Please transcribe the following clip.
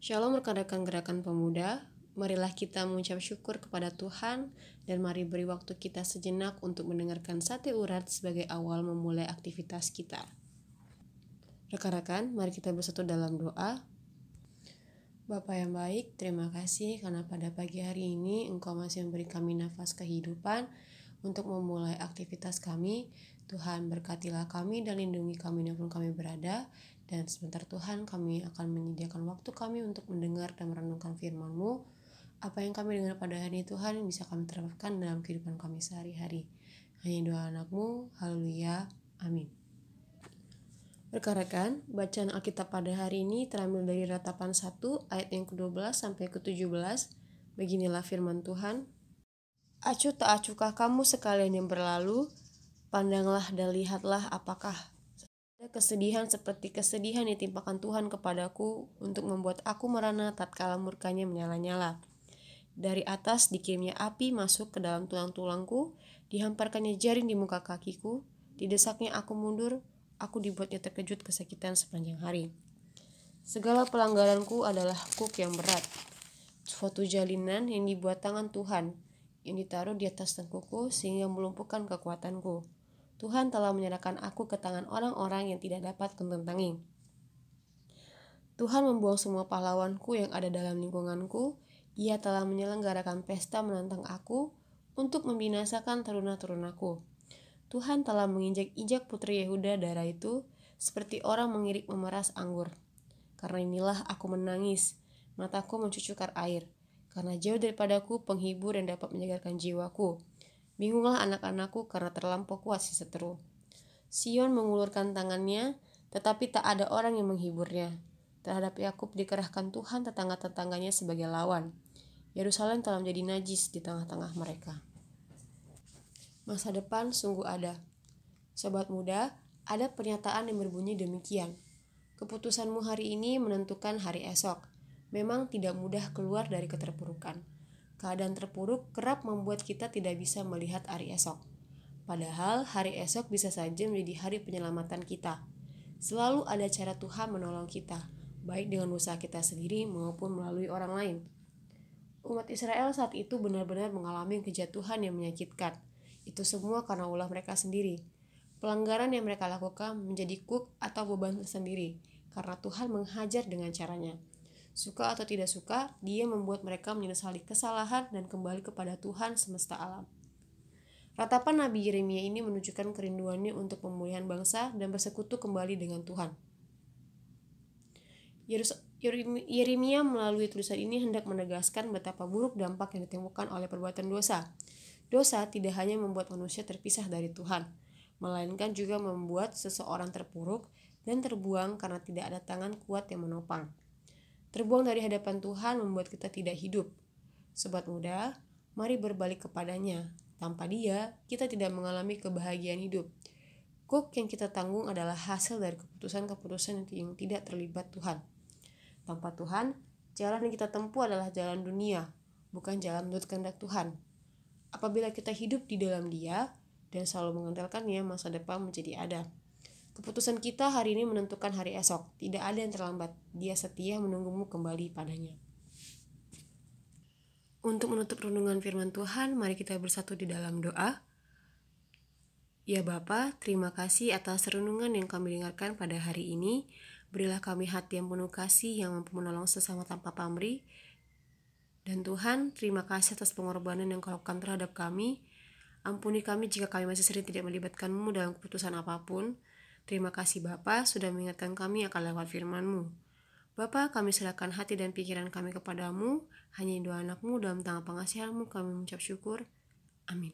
Shalom rekan-rekan gerakan pemuda, marilah kita mengucap syukur kepada Tuhan dan mari beri waktu kita sejenak untuk mendengarkan sate urat sebagai awal memulai aktivitas kita. Rekan-rekan, mari kita bersatu dalam doa. Bapak yang baik, terima kasih karena pada pagi hari ini Engkau masih memberi kami nafas kehidupan untuk memulai aktivitas kami. Tuhan berkatilah kami dan lindungi kami di mana pun kami berada. Dan sebentar Tuhan kami akan menyediakan waktu kami untuk mendengar dan merenungkan firman-Mu. Apa yang kami dengar pada hari ini Tuhan bisa kami terapkan dalam kehidupan kami sehari-hari. Hanya doa anakmu, haleluya, amin. Rekan-rekan, bacaan Alkitab pada hari ini terambil dari ratapan 1 ayat yang ke-12 sampai ke-17. Beginilah firman Tuhan. Acuh tak acuhkah kamu sekalian yang berlalu? Pandanglah dan lihatlah apakah ada kesedihan seperti kesedihan yang timpakan Tuhan kepadaku untuk membuat aku merana tatkala murkanya menyala-nyala. Dari atas dikirimnya api masuk ke dalam tulang-tulangku, dihamparkannya jaring di muka kakiku, didesaknya aku mundur, aku dibuatnya terkejut kesakitan sepanjang hari. Segala pelanggaranku adalah kuk yang berat, suatu jalinan yang dibuat tangan Tuhan, yang ditaruh di atas tengkuku sehingga melumpuhkan kekuatanku. Tuhan telah menyerahkan aku ke tangan orang-orang yang tidak dapat kententangi. Tuhan membuang semua pahlawanku yang ada dalam lingkunganku. Ia telah menyelenggarakan pesta menantang aku untuk membinasakan teruna-terunaku. Tuhan telah menginjak-injak putri Yehuda darah itu seperti orang mengirik memeras anggur. Karena inilah aku menangis, mataku mencucukkan air, karena jauh daripadaku penghibur yang dapat menyegarkan jiwaku. Bingunglah anak-anakku karena terlampau kuat si seteru. Sion mengulurkan tangannya, tetapi tak ada orang yang menghiburnya. Terhadap Yakub dikerahkan Tuhan tetangga-tetangganya sebagai lawan. Yerusalem telah menjadi najis di tengah-tengah mereka. Masa depan sungguh ada. Sobat muda, ada pernyataan yang berbunyi demikian. Keputusanmu hari ini menentukan hari esok. Memang tidak mudah keluar dari keterpurukan. Keadaan terpuruk kerap membuat kita tidak bisa melihat hari esok. Padahal hari esok bisa saja menjadi hari penyelamatan kita. Selalu ada cara Tuhan menolong kita, baik dengan usaha kita sendiri maupun melalui orang lain. Umat Israel saat itu benar-benar mengalami kejatuhan yang menyakitkan itu semua karena ulah mereka sendiri. Pelanggaran yang mereka lakukan menjadi kuk atau beban tersendiri karena Tuhan menghajar dengan caranya. Suka atau tidak suka, dia membuat mereka menyesali kesalahan dan kembali kepada Tuhan semesta alam. Ratapan Nabi Yeremia ini menunjukkan kerinduannya untuk pemulihan bangsa dan bersekutu kembali dengan Tuhan. Yeremia melalui tulisan ini hendak menegaskan betapa buruk dampak yang ditemukan oleh perbuatan dosa, Dosa tidak hanya membuat manusia terpisah dari Tuhan, melainkan juga membuat seseorang terpuruk dan terbuang karena tidak ada tangan kuat yang menopang. Terbuang dari hadapan Tuhan membuat kita tidak hidup. Sobat muda, mari berbalik kepadanya. Tanpa dia, kita tidak mengalami kebahagiaan hidup. Kuk yang kita tanggung adalah hasil dari keputusan-keputusan yang tidak terlibat Tuhan. Tanpa Tuhan, jalan yang kita tempuh adalah jalan dunia, bukan jalan menurut kehendak Tuhan. Apabila kita hidup di dalam Dia dan selalu mengandalkannya, masa depan menjadi ada. Keputusan kita hari ini menentukan hari esok. Tidak ada yang terlambat. Dia setia menunggumu kembali padanya. Untuk menutup renungan firman Tuhan, mari kita bersatu di dalam doa. Ya Bapa, terima kasih atas renungan yang kami dengarkan pada hari ini. Berilah kami hati yang penuh kasih yang mampu menolong sesama tanpa pamrih dan Tuhan, terima kasih atas pengorbanan yang kau lakukan terhadap kami. Ampuni kami jika kami masih sering tidak melibatkanmu dalam keputusan apa pun. Terima kasih Bapa sudah mengingatkan kami akan lewat firman-Mu. Bapa, kami serahkan hati dan pikiran kami kepadamu. Hanya doa anakmu dalam tangan pengasihanmu kami mengucap syukur. Amin.